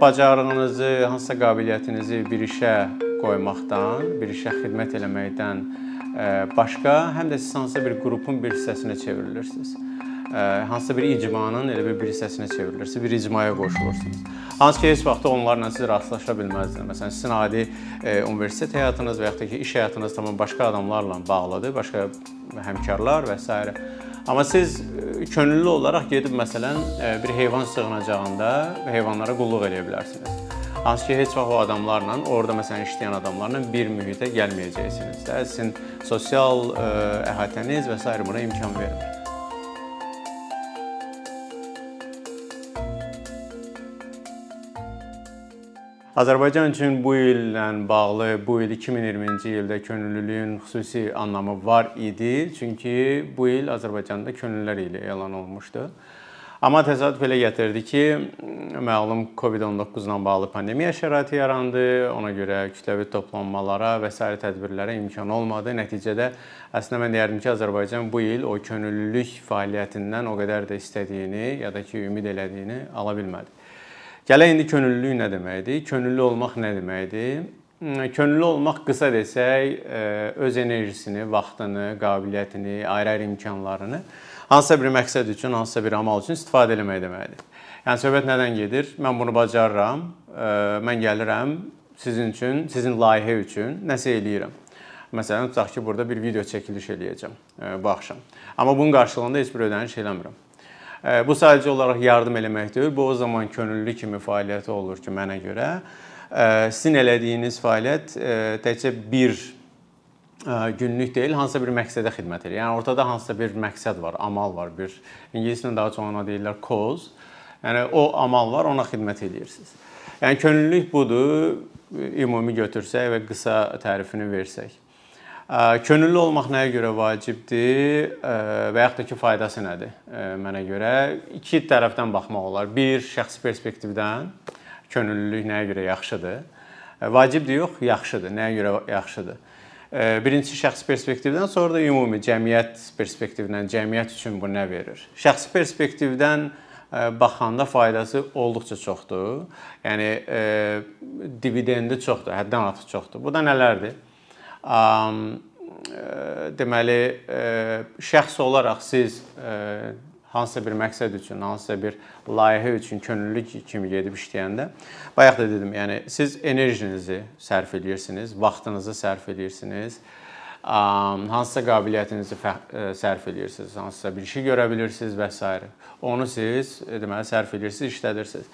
bacarığınızı, hansısa qabiliyyətinizi bir işə qoymaqdan, bir işə xidmət eləməkdən başqa, həm də siz hansısa bir qrupun bir hissəsinə çevrilirsiniz. Hansısa bir icmanın elə bir bir hissəsinə çevrilirsiniz, bir icmaya qoşulursunuz. Hansı ki, heç vaxt onlarla siz rastlaşa bilməzdiniz. Məsələn, sizin adi universitet həyatınız və yaxud da ki, iş həyatınız tamam başqa adamlarla bağlıdır, başqa həmkarlar və s. Amma siz könüllü olaraq gedib məsələn bir heyvan sığınacağında heyvanlara qulluq eləyə bilərsiniz. Hansı ki, heç vaxt o adamlarla, orada məsələn işləyən adamlarla bir mühitə gəlməyəcəksiniz. Sizin sosial əhatəniz və s. buna imkan vermir. Azərbaycan üçün bu illə bağlı, bu il 2020-ci ildə könüllülüyün xüsusi anlamı var idi. Çünki bu il Azərbaycanda könüllülər ili elan olunmuşdu. Amma təsadüf elə gətirdi ki, məlum COVID-19 ilə bağlı pandemiya şəraiti yarandı. Ona görə kütləvi toplanmalara və s. tədbirlərə imkan olmadı. Nəticədə əslində mən deyərdim ki, Azərbaycan bu il o könüllülük fəaliyyətindən o qədər də istədiyini ya da ki, ümid elədiyini ala bilmədi. Gələk indi könüllülük nə deməkdir? Könüllü olmaq nə deməkdir? Hmm, könüllü olmaq qısa desək, e, öz enerjisini, vaxtını, qabiliyyətini, ayrı-ayrı imkanlarını hansısa bir məqsəd üçün, hansısa bir amal üçün istifadə etmək deməkdir. Yəni söhbət nədən gedir? Mən bunu bacarıram, e, mən gəlirəm sizin üçün, sizin layihə üçün nəsə eləyirəm. Məsələn, tutaq ki, burada bir video çəkiliş eləyəcəm e, bu axşam. Amma bunun qarşılığında heç bir ödəniş eləmirəm. Bu sadəcə olaraq yardım eləmək deyil, bu o zaman könüllü kimi fəaliyyəti olur ki, mənə görə sizin elədiyiniz fəaliyyət təkcə bir günlük deyil, hansısa bir məqsədə xidmət edir. Yəni ortada hansısa bir məqsəd var, amal var, bir ingiliscə daha çox ona deyirlər cause. Yəni o amal var, ona xidmət edirsiniz. Yəni könüllülük budur, ümumi götürsək və qısa tərifini versək. Könüllü olmaq nəyə görə vacibdir və yaxud da ki, faydası nədir? Mənə görə iki tərəfdən baxmaq olar. Bir, şəxsi perspektivdən könüllülük nəyə görə yaxşıdır? Vacibdir yox, yaxşıdır. Nəyə görə yaxşıdır? Birincisi şəxsi perspektivdən, sonra da ümumi cəmiyyət perspektivindən, cəmiyyət üçün bu nə verir? Şəxsi perspektivdən baxanda faydası olduqca çoxdur. Yəni dividendi çoxdur, həddən artıq çoxdur. Bu da nələrdir? Deməli şəxs olaraq siz hansısa bir məqsəd üçün, hansısa bir layihə üçün könüllü kimi gedib işləyəndə bayaq da dedim, yəni siz enerjinizi sərf edirsiniz, vaxtınızı sərf edirsiniz hansısa qabiliyyətinizi sərf edirsiniz, hansısa bir işi görə bilirsiniz və s. Onu siz deməli sərf edirsiniz, işlədirsiniz.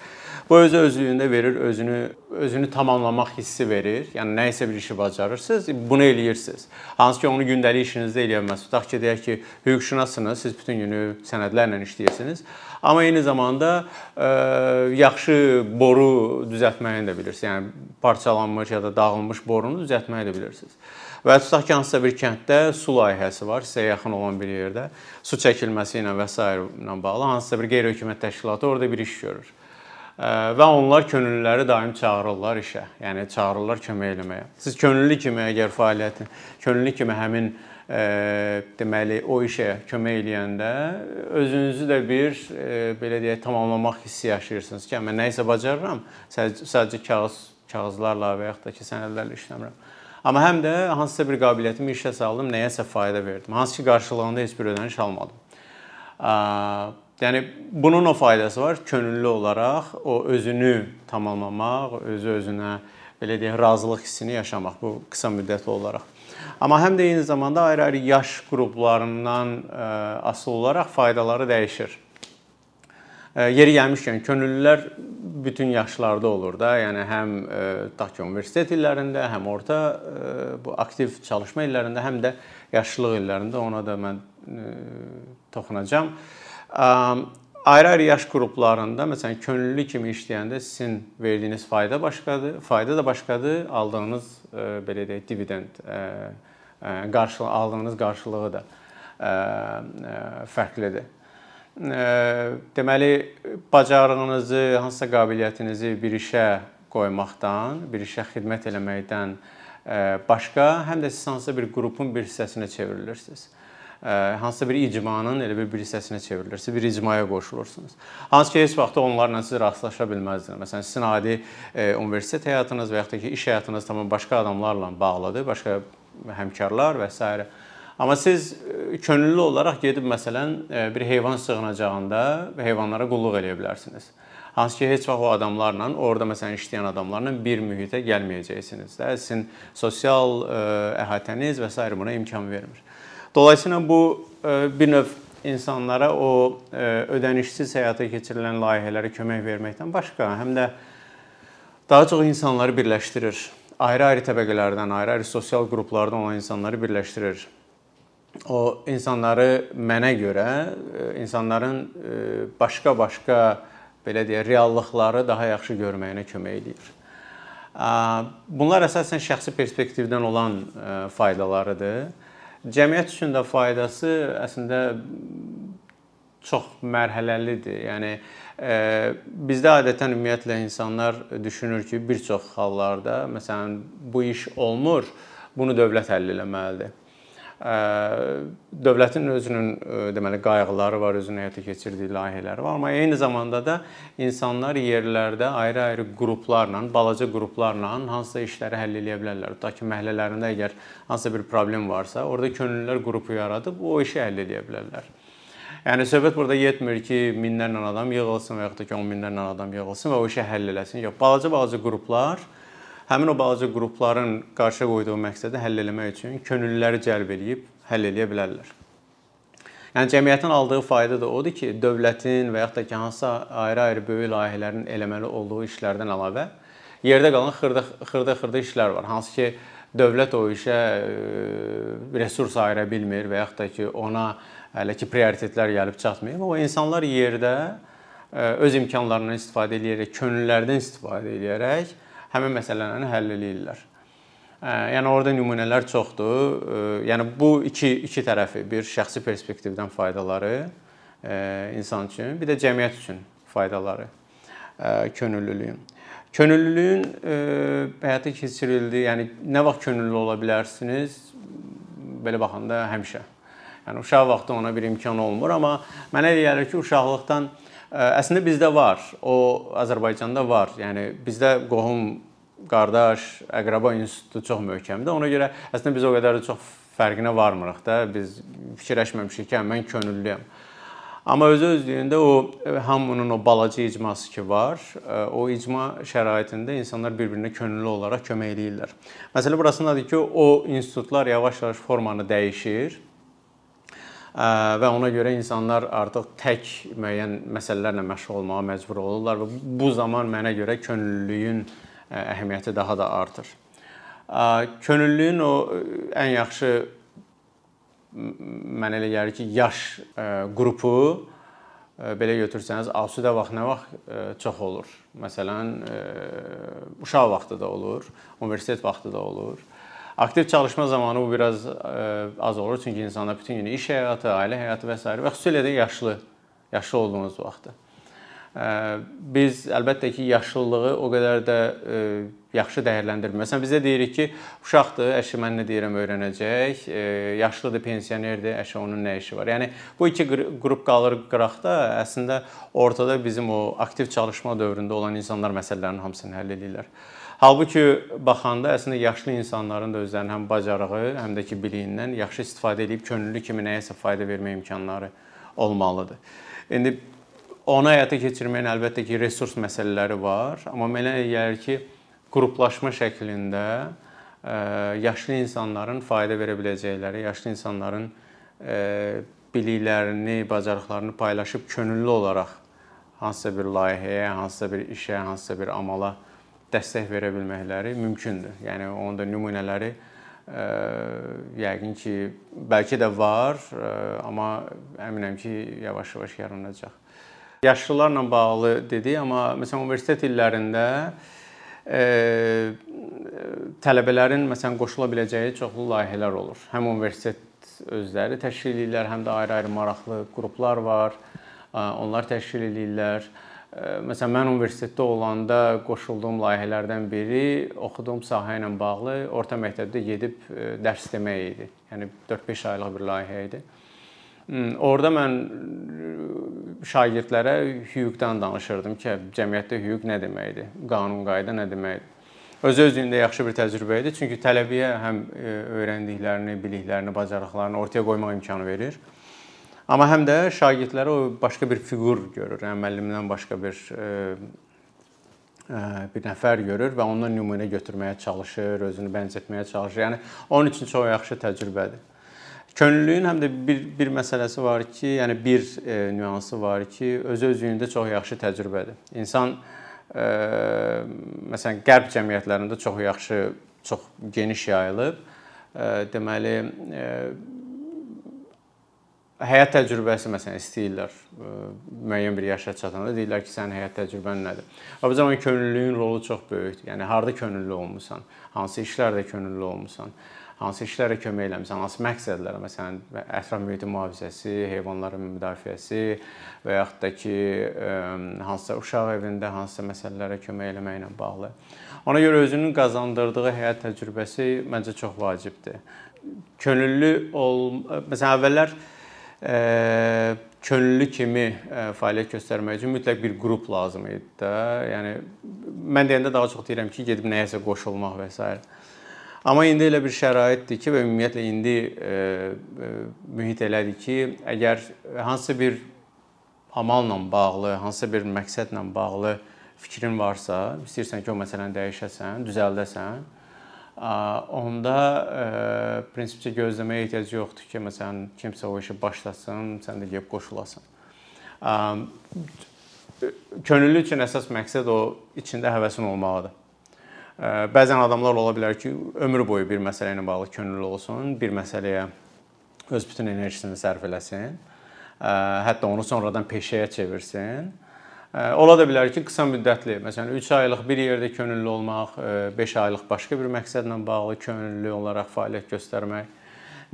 Bu özü özlüyündə verir, özünü özünü tamamlamaq hissi verir. Yəni nə isə bir işi bacarırsınız, bunu eləyirsiniz. Hansı ki, onu gündəlik işinizdə eləyə bilməzsiniz. Tutaq ki, deyək ki, hüquqşünassınız, siz bütün günü sənədlərlə işləyirsiniz. Amma eyni zamanda ə, yaxşı boru düzəltməyini də bilirsiniz. Yəni parçalanmış ya da dağılmış borunu düzəltməyi də bilirsiniz. Və tutaq ki, hansısa bir kənddə su layihəsi var, sizə yaxın olan bir yerdə su çəkilməsi ilə və s. ilə bağlı hansısa bir qeyri-hökumət təşkilatı orada bir iş görür. Və onlar könüllüləri daim çağırırlar işə. Yəni çağırırlar kömək eləməyə. Siz könüllü kimi əgər fəaliyyətin, könüllü kimi həmin deməli o işə kömək eləyəndə özünüzü də bir belə deyək tamamlamaq hissi yaşayırsınız ki, mən nə isə bacarıram, sadəcə kağız kağızlarla və yaxud da ki, sənədlərlə işləmirəm. Amma həm də hansısa bir qabiliyyətimi işə saldım, nəyəsə fayda verdim. Hansı ki, qarşılığında heç bir ödəniş almadım. Yəni bunun o faydası var, könüllü olaraq o özünü tamamlamaq, özü özünə belə deyək, razılıq hissini yaşamaq bu qısa müddətli olaraq. Amma həm də eyni zamanda ayrı-ayrı yaş qruplarından asılı olaraq faydaları dəyişir. Yeri gəlmişkən könüllülər bütün yaşlarda olur da. Yəni həm tutaq ki, universitet illərində, həm orta bu aktiv çalışma illərində, həm də yaşlılıq illərində ona da mən toxunacağam. Ayrı-ayrı yaş qruplarında, məsələn, könüllü kimi işləyəndə sizin verdiyiniz fayda başqadır, fayda da başqadır, aldığınız belə deyək, dividend qarşılıq aldığınız qarşılığı da fərqlidir deməli bacarığınızı, hansısa qabiliyyətinizi bir işə qoymaqdan, bir işə xidmət eləməkdən başqa, həm də siz hansısa bir qrupun bir hissəsinə çevrilirsiniz. hansısa bir icmanın elə bir bir hissəsinə çevrilirsiniz, bir icmaya qoşulursunuz. Hansı ki, heç vaxt onlarla siz rastlaşa bilməzdiniz. Məsələn, sizin adi e, universitet həyatınız və yaxud da ki, iş həyatınız tamam başqa adamlarla bağlıdır, başqa həmkarlar və s. Amma siz könüllü olaraq gedib məsələn bir heyvan sığınacağında heyvanlara qulluq eləyə bilərsiniz. Hansı ki, heç vaxt o adamlarla, orada məsələn işləyən adamlarla bir mühitə gəlməyəcəksiniz də. Sizin sosial əhatəniz və s. buna imkan vermir. Dolayısıyla bu e, bir növ insanlara o e, ödənişsiz həyata keçirilən layihələrə kömək verməkdən başqa, həm də daha çox insanları birləşdirir. Ayrı-ayrı təbəqələrdən, ayrı-ayrı sosial qruplardan olan insanları birləşdirir. O insanları mənə görə e, insanların başqa-başqa belə deyə reallıqları daha yaxşı görməyinə kömək edir. Bunlar əsasən şəxsi perspektivdən olan faydalarıdır. Cəmiyyət üçün də faydası əslində çox mərhələlidir. Yəni e, bizdə adətən ümumiyyətlə insanlar düşünür ki, bir çox hallarda məsələn bu iş olmur, bunu dövlət həll etməlidir dövlətin özünün deməli qayğıları var, özünün həyata keçirdiyi layihələri var, amma eyni zamanda da insanlar yerlərdə ayrı-ayrı qruplarla, balaca qruplarla hansısa işləri həll edə bilərlər. Tutaq ki, məhəllələrində əgər hansısa bir problem varsa, orada könüllülər qrupu yaradıb o işi həll edə bilərlər. Yəni söhbət burada yetmir ki, minlərlə adam yığılsın və yaxud da ki, 10 minlərlə adam yığılsın və o işi həll eləsin. Yox, balaca-balaca qruplar həmin o balaca qrupların qarşı qoyduğu məqsədi həll etmək üçün könüllüləri cəlb eləyib həll edə bilərlər. Yəni cəmiyyətin aldığı fayda da odur ki, dövlətin və yaxud da ki, hansısa ayrı-ayrı böyük layihələrin eləməli olduğu işlərdən əlavə yerdə qalan xırda-xırda işlər var. Hansı ki, dövlət o işə resurs ayıra bilmir və yaxud da ki, ona hələ ki prioritetlər gəlib çatmayıb. O insanlar yerdə öz imkanlarından istifadə edərək, könüllərdən istifadə edərək həmin məsələlərini həll eləyirlər. Yəni orada nümunələr çoxdur. Yəni bu iki iki tərəfi, bir şəxsi perspektivdən faydaları insan üçün, bir də cəmiyyət üçün faydaları könüllülüyün. Könüllülüyün həyata keçirildiyi, yəni nə vaxt könüllü ola bilərsiniz? Belə baxanda həmişə. Yəni uşaq vaxtı ona bir imkan olmur, amma mənə elə gəlir ki, uşaqlıqdan Əslində bizdə var. O Azərbaycanda var. Yəni bizdə qohum, qardaş, əqrəba institutu çox möhkəmdir. Ona görə əslində biz o qədər də çox fərqinə varmırıq da. Biz fikirləşməmişik ki, hə, mən könüllüyəm. Amma özü özlüyündə o hamının o balaca icması ki var, o icma şəraitində insanlar bir-birinə könüllü olaraq kömək eləyirlər. Məsələ burasındadır ki, o institutlar yavaş-yavaş formanı dəyişir və ona görə insanlar artıq tək müəyyən məsələlərlə məşğul olmağa məcbur olurlar və bu zaman mənə görə könüllülüyün əhəmiyyəti daha da artır. Könüllülüyün o ən yaxşı mənə elə gəlir ki, yaş qrupu belə götürsəniz, asudə vaxt nə vaxt çox olur. Məsələn, uşaq vaxtı da olur, universitet vaxtı da olur. Aktiv çalışma zamanı bu biraz e, az olur çünki insanlar bütün günü iş həyatı, ailə həyatı və s. və xüsusilə də yaşlı, yaşlı olduğunuz vaxtı. E, biz əlbəttə ki, yaşlılığı o qədər də e, yaxşı dəyərləndirmir. Məsələn, bizə deyirik ki, uşaqdır, əşi mən nə deyirəm öyrənəcək, yaşlıdır, pensionerdir, əşi onun nə işi var. Yəni bu iki qrup qalır qıraqda, əslində ortada bizim o aktiv çalışma dövründə olan insanlar məsələlərin hamısını həll edirlər. Halbuki baxanda əslində yaşlı insanların da özlərinin həm bacarığı, həm də ki biliyindən yaxşı istifadə edib könüllü kimi nəyəsə fayda vermə imkanları olmalıdır. İndi onu həyata keçirməyin əlbəttə ki, resurs məsələləri var, amma mənə gəlir ki, qruplaşma şəklində yaşlı insanların fayda verə biləcəkləri, yaşlı insanların biliklərini, bacarıqlarını paylaşıb könüllü olaraq hansısa bir layihəyə, hansısa bir işə, hansısa bir amala dəstək verə bilməkləri mümkündür. Yəni onun da nümunələri ə, e, yəqin ki, bəlkə də var, ə, e, amma əminəm ki, yavaş-yavaş yaranacaq. Yaşlılarla bağlı dedik, amma məsələn universitet illərində ə, e, tələbələrin məsələn qoşula biləcəyi çoxlu layihələr olur. Həm universitet özləri təşkil edirlər, həm də ayrı-ayrı maraqlı qruplar var. Onlar təşkil edirlər. Məsələn, mən universitetdə olanda qoşulduğum layihələrdən biri oxuduğum sahə ilə bağlı orta məktəbdə gedib dərs demək idi. Yəni 4-5 aylıq bir layihə idi. Orda mən şagirdlərə hüquqdan danışırdım ki, cəmiyyətdə hüquq nə deməkdir, qanun qayda nə deməkdir. Öz özlüyündə yaxşı bir təcrübə idi, çünki tələbəyə həm öyrəndiklərini, biliklərini, bacarıqlarını ortaya qoymaq imkanı verir. Amma həm də şagirdlərə o başqa bir fiqur görür, yəni müəllimdən başqa bir e, e, bir nəfər görür və ondan nümunə götürməyə çalışır, özünü bənzətməyə çalışır. Yəni onun üçün çox yaxşı təcrübədir. Könüllülüyün həm də bir bir məsələsi var ki, yəni bir e, nüansı var ki, öz özlüyündə çox yaxşı təcrübədir. İnsan e, məsələn qərb cəmiyyətlərində çox yaxşı, çox geniş yayılıb. E, deməli e, həyat təcrübəsi məsələn istəyirlər e, müəyyən bir yaşa çatanda deyirlər ki, sənin həyat təcrübən nədir? Və bu zaman könüllülüyün rolu çox böyükdür. Yəni harda könüllü olmusan, hansı işlərdə könüllü olmusan, hansı işlərə kömək eləmisən, hansı məqsədlərə, məsələn, ətraf mühitin mühafizəsi, heyvanların müdafiəsi və yaxud da ki, hansısa uşaq evində hansısa məsələlərə kömək eləməklə bağlı. Ona görə özünün qazandırdığı həyat təcrübəsi məncə çox vacibdir. Könüllü ol, məsələn, əvvəllər e, könüllü kimi fəaliyyət göstərmək üçün mütləq bir qrup lazım idi də. Yəni mən deyəndə daha çox deyirəm ki, gedib nəyəsə qoşulmaq və s. Amma indi elə bir şəraitdir ki və ümumiyyətlə indi e, e, mühit elədir ki, əgər hansısa bir amalla bağlı, hansısa bir məqsədlə bağlı fikrin varsa, istəyirsən ki, o məsələni dəyişəsən, düzəldəsən, onda e, prinsipcə gözləməyə ehtiyac yoxdur ki, məsələn, kimsə o işi başlasın, sən də gəlib qoşulasan. Könüllü üçün əsas məqsəd o içində həvəsin olmağıdır. Bəzən adamlar ola bilər ki, ömür boyu bir məsələ ilə bağlı könüllü olsun, bir məsələyə öz bütün enerjisini sərf eləsin. Hətta onu sonradan peşəyə çevirsin. Ola da bilər ki, qısa müddətli, məsələn 3 aylıq bir yerdə könüllü olmaq, 5 aylıq başqa bir məqsədlə bağlı könüllü olaraq fəaliyyət göstərmək.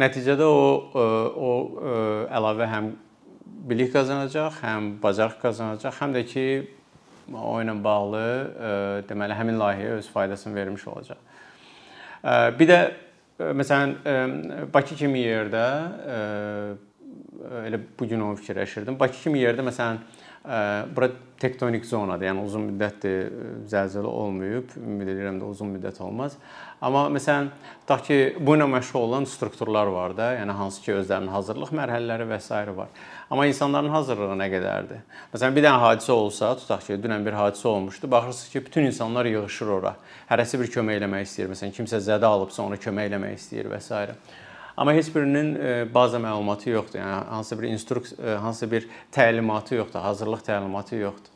Nəticədə o o əlavə həm bilik qazanacaq, həm bacarıq qazanacaq, həm də ki o ilə bağlı deməli həmin layihəyə öz faydasını vermiş olacaq. Bir də məsələn Bakı kimi yerdə elə bu gün onu fikirləşirdim. Bakı kimi yerdə məsələn bura tektonik zonadır. Yəni uzun müddətdir zəlzələ olmayıb. Ümid edirəm də uzun müddət olmaz. Amma məsələn, tutaq ki, bu ilə məşğul olan strukturlar var da, yəni hansı ki, özlərinin hazırlıq mərhələləri və s. var. Amma insanların hazırlığı nə qədərdir? Məsələn, bir dənə hadisə olsa, tutaq ki, dünən bir hadisə olmuşdu. Baxırsınız ki, bütün insanlar yığılır ora. Hərəsi bir kömək eləmək istəyir. Məsələn, kimsə zədə alıbsa, ona kömək eləmək istəyir və s. Amma heç birinin e, baza məlumatı yoxdur. Yəni hansısa bir instruksiya, e, hansısa bir təlimatı yoxdur, hazırlıq təlimatı yoxdur.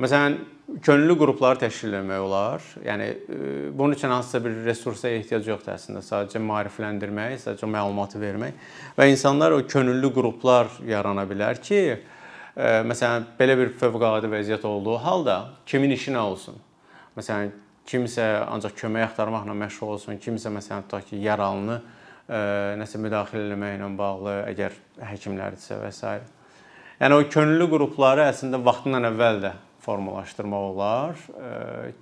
Məsələn, könüllü qrupları təşkil etmək olar. Yəni e, bunun üçün hansısa bir resursa ehtiyac yoxdur əslində. Sadəcə maarifləndirmək, sadəcə məlumatı vermək və insanlar o könüllü qruplar yarana bilər ki, məsələn, belə bir fövqəladə vəziyyət olduğu halda kimin işi nə olsun? Məsələn, kimsə ancaq kömək axtarmaqla məşğul olsun, kimsə məsələn tutaq ki, yaralını nəsə müdaxilə eləməklə bağlı, əgər həkimlərdirsə və s. Yəni o könüllü qrupları əslində vaxtından əvvəl də formalaşdırmaq olar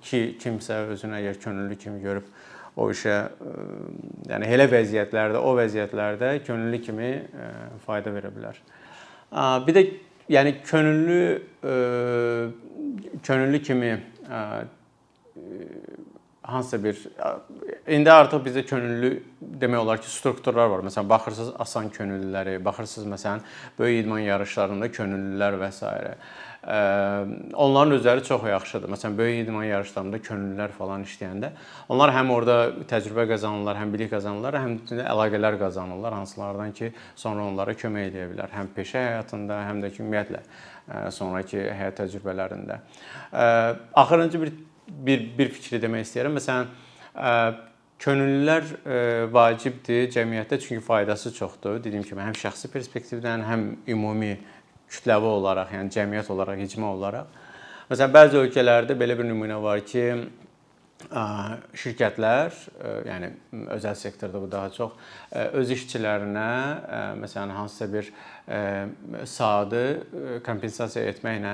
ki, kimsə özünü əgər könüllü kimi görüb o işə yəni elə vəziyyətlərdə, o vəziyyətlərdə könüllü kimi fayda verə bilər. Bir də yəni könüllü könüllü kimi hansısa bir indi artıq bizdə könüllü demək olar ki, strukturlar var. Məsələn, baxırsınız asan könüllüləri, baxırsınız məsələn, böyük idman yarışlarında könüllülər və s. Onların özləri çox yaxşıdır. Məsələn, böyük idman yarışlarında könüllülər falan işləyəndə onlar həm orada təcrübə qazanırlar, həm bilik qazanırlar, həm də əlaqələr qazanırlar, hansılardan ki, sonra onlara kömək edə bilər. Həm peşə həyatında, həm də ki, ümumiyyətlə sonrakı həyat təcrübələrində. Axırıncı bir bir bir fikri demək istəyirəm. Məsələn, könüllülər vacibdir cəmiyyətdə çünki faydası çoxdur. Dediyim kimi həm şəxsi perspektivdən, həm ümumi kütləvi olaraq, yəni cəmiyyət olaraq, icma olaraq. Məsələn, bəzi ölkələrdə belə bir nümunə var ki, şirkətlər, yəni özəl sektorda bu daha çox öz işçilərinə məsələn hansısa bir saatı kompensasiya etməklə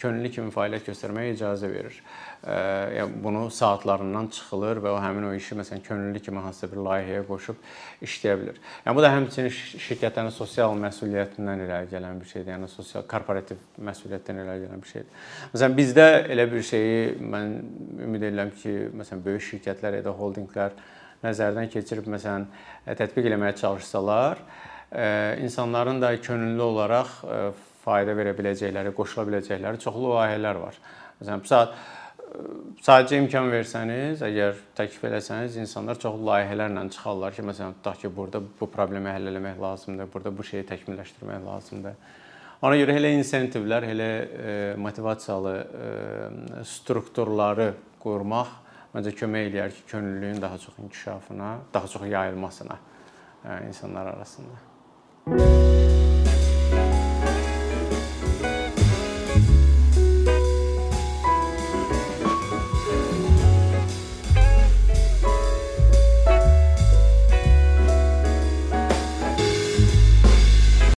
könüllü kimi fəaliyyət göstərməyə icazə verir. Yəni bunu saatlarından çıxılır və o həmin o işi məsələn könüllü kimi hansısa bir layihəyə qoşub işləyə bilər. Yəni bu da həmçinin şirkətlərin sosial məsuliyyətindən irəli gələn bir şeydir. Yəni sosial korporativ məsuliyyətdən irəli gələn bir şeydir. Məsələn bizdə elə bir şeyi mən ümid edirəm ki, məsələn böyük şirkətlər, ya da holdinqlər nəzərdən keçirib məsələn tətbiq eləməyə çalışsalar, insanların da könüllü olaraq fayda verə biləcəkləri, qoşula biləcəkləri çoxlu layihələr var. Məsələn, bu saat sadəcə imkan versəniz, əgər təklif eləsəniz, insanlar çox layihələrlə çıxarlar ki, məsələn, tutaq ki, burada bu problemi həll etmək lazımdır, burada bu şeyi təkmilləşdirmək lazımdır. Ona görə elə insentivlər, elə motivasiyalı strukturları qurmaq məncə kömək eləyər ki, könüllülüyün daha çox inkişafına, daha çox yayılmasına insanlar arasında. Música